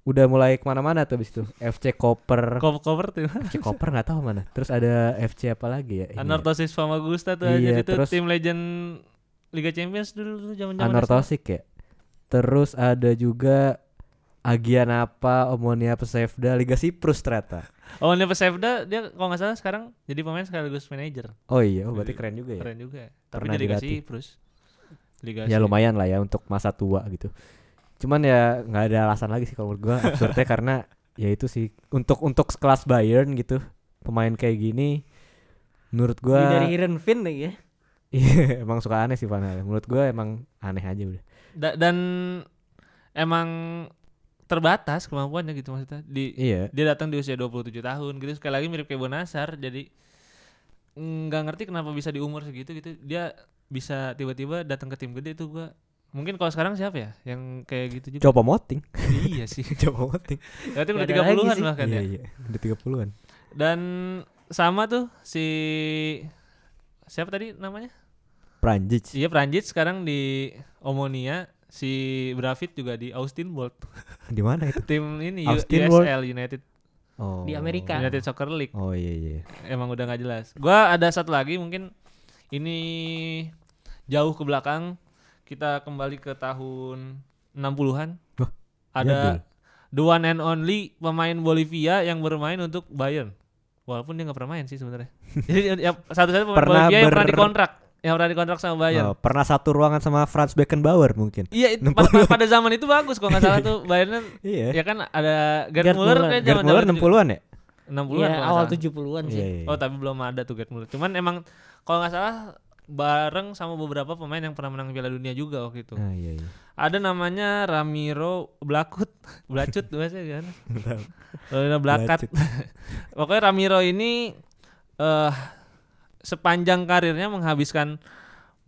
udah mulai ke mana-mana tuh abis itu FC Koper cover tuh. FC Koper nggak tahu mana terus ada FC apa lagi ya. Anortosis Famagusta tuh Iya, aja itu terus- tim legend Liga Champions dulu tuh zaman-zaman Anortosik ya. Terus ada juga Agianapa, Omonia Pesevda, Liga Siprus ternyata. SMA. Oh, Neva Sevda dia kalau nggak salah sekarang jadi pemain sekaligus manajer. Oh iya, oh, berarti keren juga ya. Keren juga. Tapi Pernah jadi Liga dilatih. Siprus. Liga Ya lumayan lah ya untuk masa tua gitu. Cuman ya nggak ada alasan lagi sih kalau menurut gua absurdnya [laughs] karena ya itu sih untuk untuk sekelas Bayern gitu pemain kayak gini menurut Beli gua dari Heerenveen lagi ya [laughs] iya emang suka aneh sih Van. Menurut gua emang aneh aja udah. Da- dan emang terbatas kemampuannya gitu maksudnya. Di Iya. dia datang di usia 27 tahun gitu sekali lagi mirip kayak Bonasar jadi nggak ngerti kenapa bisa di umur segitu gitu dia bisa tiba-tiba datang ke tim gede itu gua mungkin kalau sekarang siapa ya yang kayak gitu juga Coba moting. iya sih [laughs] Coba moting. berarti udah ada 30-an lagi sih. bahkan iya, ya iya. Udah 30-an. dan sama tuh si siapa tadi namanya Pranjic. iya Pranjic sekarang di Omonia si Bravit juga di Austin Bolt [laughs] Di mana itu? tim ini Austin USL United Oh. Di Amerika. United Soccer League Oh iya iya. emang udah nggak jelas. Gua ada satu lagi mungkin ini jauh ke belakang kita kembali ke tahun 60-an. Wah, ada jadul. the one and only pemain Bolivia yang bermain untuk Bayern. Walaupun dia nggak pernah main sih sebenarnya. [laughs] Jadi ya, satu-satu pemain Pernah Bolivia yang pernah dikontrak, yang pernah dikontrak sama Bayern. Oh, pernah satu ruangan sama Franz Beckenbauer mungkin. Iya, itu pada, pada zaman itu bagus kalau nggak salah tuh [laughs] Bayernnya Iya. ya kan ada Gerd, Gerd Muller kayak Gerd Muller zaman-zaman 60-an ya? 60-an Iya kalau nggak awal salah. 70-an sih Iya, iya. Oh tapi belum ada tuh Gerd Muller. Cuman emang kalau nggak salah bareng sama beberapa pemain yang pernah menang Piala Dunia juga waktu itu. Ah, iya iya. Ada namanya Ramiro Blakut, [laughs] Blacut bahasanya kan. Blakat. [laughs] Pokoknya Ramiro ini eh sepanjang karirnya menghabiskan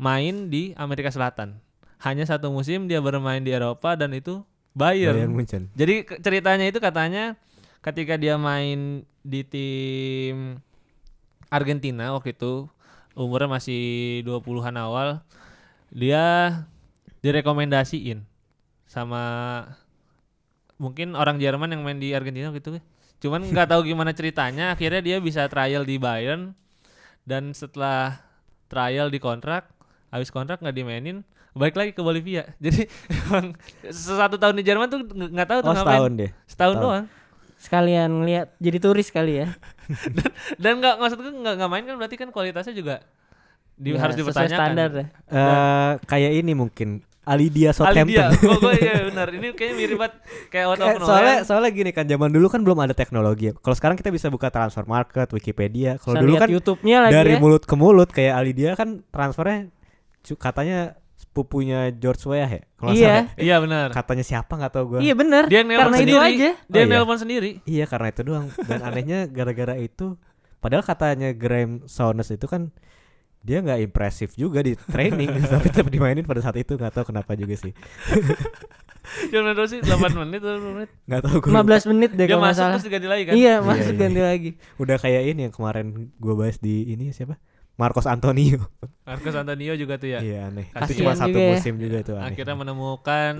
main di Amerika Selatan. hanya satu musim dia bermain di Eropa dan itu Bayern. Bayern Munchen. Jadi ceritanya itu katanya ketika dia main di tim Argentina waktu itu umurnya masih 20-an awal dia direkomendasiin sama mungkin orang Jerman yang main di Argentina gitu cuman nggak tahu gimana ceritanya akhirnya dia bisa trial di Bayern dan setelah trial di kontrak habis kontrak nggak dimainin balik lagi ke Bolivia [laughs] jadi emang satu tahun di Jerman tuh nggak tahu tuh Oh ngapain setahun deh. setahun Setahun. doang Sekalian lihat jadi turis kali ya. [laughs] dan nggak maksud gue nggak main kan berarti kan kualitasnya juga di, Ya, harus dipertanyakan standar ya. Eh kayak ini mungkin Alidia Alidia Southampton. gue gue iya [laughs] benar ini kayaknya mirip banget kayak out of nowhere. soalnya soalnya gini kan zaman dulu kan belum ada teknologi. Kalau sekarang kita bisa buka transfer market, Wikipedia. Kalau dulu kan YouTube-nya lagi dari ya. mulut ke mulut kayak Alidia kan transfernya katanya sepupunya George Weah ya. Kalau Iya. salah. iya benar Katanya siapa nggak tahu gua. Iya benar. dia nelpon Karena itu sendiri aja. dia Oh, iya. nelpon sendiri Iya karena itu doang. Dan anehnya gara-gara itu, padahal katanya Graham Souness itu kan dia nggak impresif juga di training, [laughs] tapi tetap dimainin pada saat itu nggak tahu kenapa juga sih. [laughs] cuma berapa sih 8 menit atau 10 menit Nggak tahu gue. 15 menit deh dia kalau masuk salah. terus diganti lagi kan Iya, Iya, masuk iya. ganti lagi. Udah kayak ini yang kemarin gue bahas di ini siapa? Marcos Antonio. Marcos Antonio juga tuh ya Iya aneh. Kasian Itu cuma satu juga ya. musim juga itu aneh. akhirnya menemukan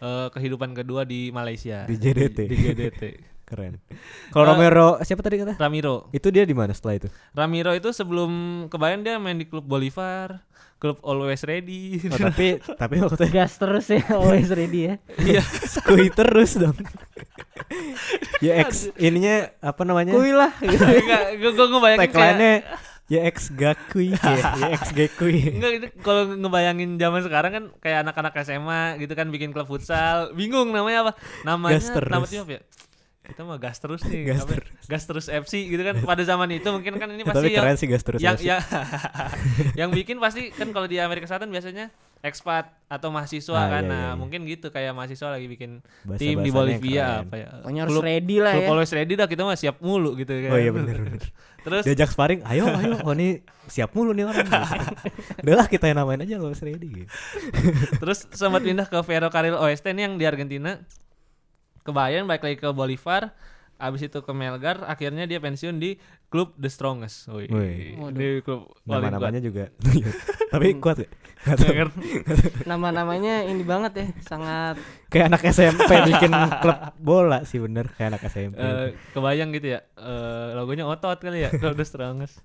eh, kehidupan kedua di Malaysia Di JDT. di, di GDT Keren. Kalau Eh, Romero siapa tadi kata? Ramiro Itu dia di mana setelah itu? Ramiro itu sebelum kebayang dia main di klub Bolivar klub Always Ready Oh, tapi [laughs] tapi waktu itu Gas terus ya, always ready ya. [laughs] iya skui terus dong. [laughs] ya ex ininya apa namanya? Kuy lah. gitu. enggak gue gue ngebayangin kayak Tagline-nya ya ex gakui ya, ya ex gakui. Enggak itu kalau ngebayangin zaman sekarang kan kayak anak-anak SMA gitu kan bikin klub futsal, bingung namanya apa? Namanya nama tim apa ya? Kita mah gas terus nih. Gas apa ya? Gas terus FC gitu kan pada zaman itu mungkin kan ini Ya, pasti tapi yang keren sih gas terus. yang FC. ya [laughs] yang bikin pasti kan kalau di Amerika Selatan biasanya ekspat atau mahasiswa Ah, kan. iya, nah, iya, iya. mungkin gitu kayak mahasiswa lagi bikin Bahasa- tim di Bolivia keren. apa ya? Pokoknya harus Klub- ready lah klub ya. always ready dah kita mah siap mulu gitu kan. Oh iya bener bener. [laughs] Terus Diajak sparring, ayo ayo, oh ini siap mulu nih orang. [laughs] Udahlah kita yang namain aja lo ready gitu. Terus sempat pindah ke Ferro Carril Oeste nih yang di Argentina. Ke Bayern balik lagi ke Bolivar. Abis itu ke Melgar, akhirnya dia pensiun di klub The Strongest. Wih. Wih. Di klub paling Nama-namanya juga. [laughs] Tapi kuat ya. Nggak kuat. ngerti. [laughs] Nama-namanya ini banget ya, sangat Kayak anak SMP [laughs] bikin klub bola sih bener kayak anak SMP. Eh, kebayang gitu ya. Eh, logonya otot kali ya, klub The Strongest.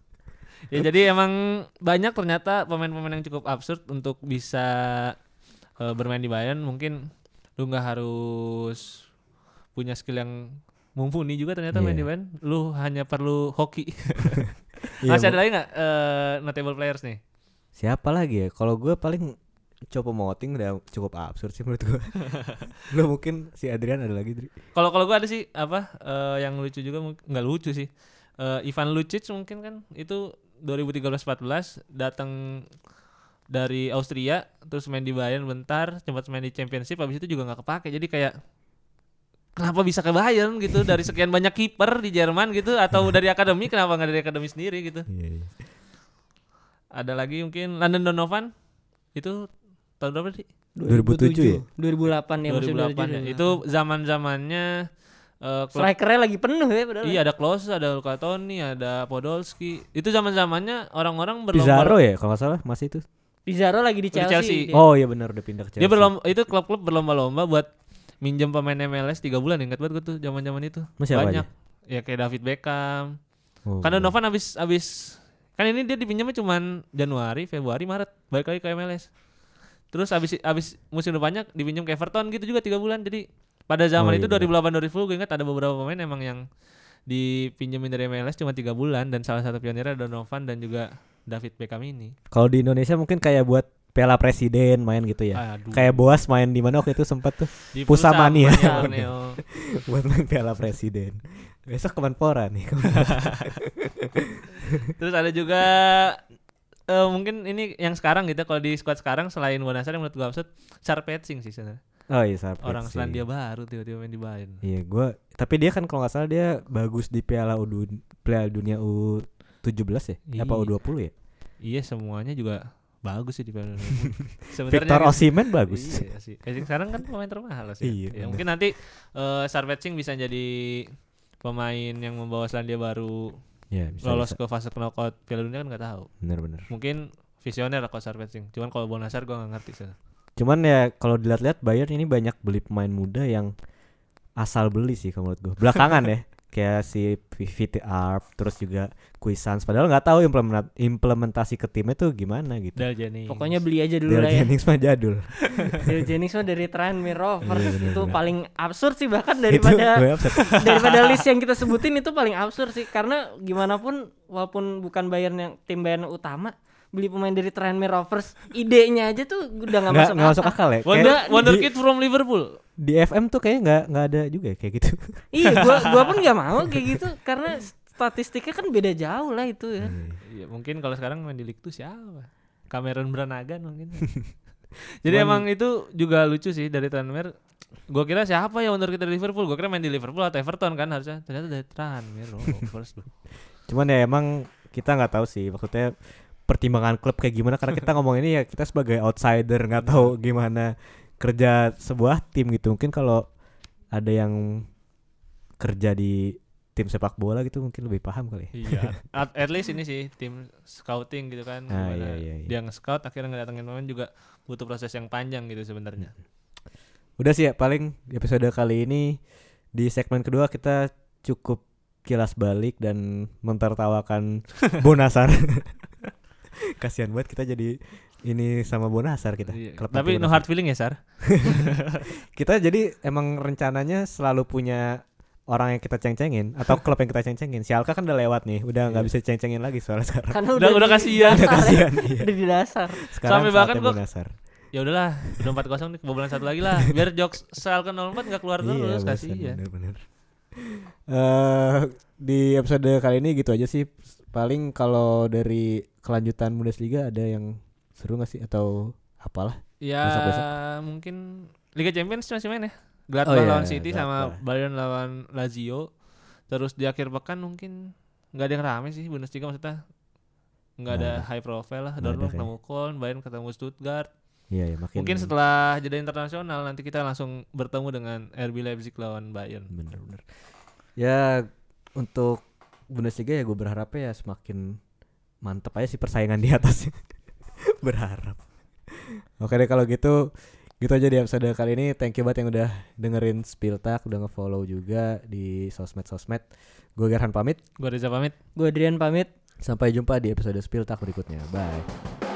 Ya jadi emang banyak ternyata pemain-pemain yang cukup absurd untuk bisa eh, bermain di Bayern. Mungkin lu nggak harus punya skill yang mumpuni juga ternyata main Iya. di Bayern. Lu hanya perlu hoki. [laughs] Iya, Masih ada lagi nggak eh, notable players nih? Siapa lagi ya? Kalau gue paling coba moting udah cukup absurd sih menurut gue. Lo [laughs] mungkin si Adrian ada lagi, Dri. Kalau kalau gua ada sih apa eh, yang lucu juga nggak lucu sih. Eh, Ivan Lucic mungkin kan itu 2013-14 datang dari Austria terus main di Bayern bentar sempat main di Championship habis itu juga nggak kepake jadi kayak kenapa bisa ke Bayern gitu dari sekian banyak kiper di Jerman gitu atau [laughs] dari akademi kenapa nggak dari akademi sendiri gitu Iya, iya. ada lagi mungkin London Donovan itu tahun berapa sih 2007 ya? 2008 ya musim 2008 ya. itu zaman zamannya eh, klub Strikernya lagi penuh ya padahal. Iya ada Klose, ada Luka Toni, ada Podolski. Itu zaman zamannya orang-orang Pizarro berlomba. ya kalau nggak salah masih itu. Pizarro lagi di Di Chelsea. Chelsea. dia. Oh iya benar udah pindah ke Chelsea. Dia berlomba itu klub-klub berlomba-lomba buat minjem pemain MLS 3 bulan ingat banget gue tuh zaman-zaman itu. Masih Banyak. Ya kayak David Beckham. Oh, Kan Donovan habis habis kan ini dia dipinjamnya cuman Januari, Februari, Maret balik lagi ke MLS. Terus habis habis musim depannya dipinjam ke Everton gitu juga tiga bulan. Jadi pada zaman Oh, iya itu benar. 2008 2010 gue ingat ada beberapa pemain emang yang dipinjemin dari MLS cuma tiga bulan dan salah satu pionirnya Donovan dan juga David Beckham ini. Kalau di Indonesia mungkin kayak buat Piala Presiden main gitu ya. Aduh. Kayak Boas main di mana waktu itu sempat tuh Di Pusamania. Pusamania, Borneo. [laughs] buat main Piala Presiden. Besok Kemenpora nih. [laughs] Terus ada juga eh, mungkin ini yang sekarang gitu kalau di squad sekarang selain Bonasar yang menurut gue absurd, Sarpetsing sih sebenarnya. oh iya Sarpet Orang. Selandia Baru tiba-tiba main di Bayern. Iya, gua tapi dia kan kalau nggak salah dia bagus di Piala U Piala Dunia U17 ya? Apa Iya. U20 ya? Iya semuanya juga bagus sih di Piala [laughs] Victor gitu. Osimhen bagus. Iya sih. Sekarang kan pemain termahal sih. Iya, Ya, bener. mungkin nanti eh Sarvetsing bisa jadi pemain yang membawa Selandia Baru Ya, bisa, lolos bisa. ke fase knockout Piala Dunia kan nggak tahu. Bener-bener. Mungkin visioner lah kalau Sarvetsing. Cuman kalau Bonasar gua nggak ngerti sih. Cuman ya kalau dilihat-lihat Bayern ini banyak beli pemain muda yang asal beli sih kalau menurut gue. Belakangan ya. [laughs] Kayak si VT Arp terus juga Kuisans padahal nggak tahu implement- implementasi ke timnya tuh gimana gitu. Jennings. Pokoknya beli aja dulu Dale lah ya. Jennings mah jadul. [laughs] Dale Jennings mah dari Tranmere Rovers Iya, bener, itu bener. paling absurd sih bahkan Itu daripada [laughs] [laughs] daripada list yang kita sebutin itu paling absurd sih karena gimana pun walaupun bukan Bayern yang tim Bayern utama beli pemain dari Tranmere Rovers idenya aja tuh udah nggak masuk, nggak masuk akal. akal ya. Wonder, Wonder Kid from Liverpool. Di FM tuh kayaknya nggak nggak ada juga ya kayak gitu. [laughs] iya gua [laughs] gua pun nggak mau kayak gitu karena statistiknya kan beda jauh lah itu ya Iya, mungkin kalau sekarang main di League 2 siapa? Cameron Branagan mungkin. [laughs] Jadi Cuman- emang itu juga lucu sih dari Tranmere. Gua kira siapa ya Wonder Kid dari Liverpool? Gua kira main di Liverpool atau Everton kan harusnya. Ternyata dari Tranmere Rovers loh. Cuman ya emang kita nggak tahu sih maksudnya pertimbangan klub kayak gimana karena kita ngomong ini ya kita sebagai outsider nggak tahu gimana kerja sebuah tim gitu mungkin kalau ada yang kerja di tim sepak bola gitu mungkin lebih paham kali ya. Iya. [laughs] At, at least ini sih tim scouting gitu kan. Ah, gimana iya, iya, iya. Dia nge-scout akhirnya ngedatengin pemain juga butuh proses yang panjang gitu sebenarnya. udah sih ya paling episode kali ini di segmen kedua kita cukup kilas balik dan mentertawakan [laughs] Bonasar [laughs] kasihan banget kita jadi ini sama Bonasar kita Iya. Tapi no hard feeling ya, Sar? [laughs] kita jadi emang rencananya selalu punya orang yang kita ceng-cengin atau [laughs] klub yang kita ceng-cengin. Si Alka kan udah lewat nih, udah nggak Iya. bisa ceng-cengin lagi soalnya sekarang. karena Udah- udah kasihan. ya. Kasihan, [laughs] iya. udah di dasar Sekarang Sampai bahkan saatnya gua- Bonasar. Ya udahlah, udah 4-0 nih kebobolan satu lagi lah. Biar jokes Schalke 04 enggak keluar Iya, terus bosan, kasihan. bener-bener. Eh, di episode kali ini gitu aja sih. Paling kalau dari kelanjutan Bundesliga ada yang seru gak sih atau apalah? Ya Besok-besok. mungkin Liga Champions masih main ya. Gladbach Oh iya, lawan City sama Gladbach. Bayern lawan Lazio. Terus di akhir pekan mungkin nggak ada yang rame sih Bundesliga maksudnya. Nggak ada Nggak high profile lah. Ada Dortmund ketemu Köln, Bayern ketemu Stuttgart. Iya, ya, makin Mungkin setelah jeda internasional nanti kita langsung bertemu dengan RB Leipzig lawan Bayern. bener-bener. Ya untuk Bundesliga ya gue berharapnya ya semakin mantep aja sih persaingan di atasnya. [laughs] [laughs] Berharap. Oke deh kalau gitu gitu aja di episode kali ini. Thank you banget yang udah dengerin Spiltak, udah nge-follow juga di sosmed-sosmed. Gue Gerhan pamit. Gua Reza pamit. gue Adrian pamit Sampai jumpa di episode Spiltak berikutnya. Bye.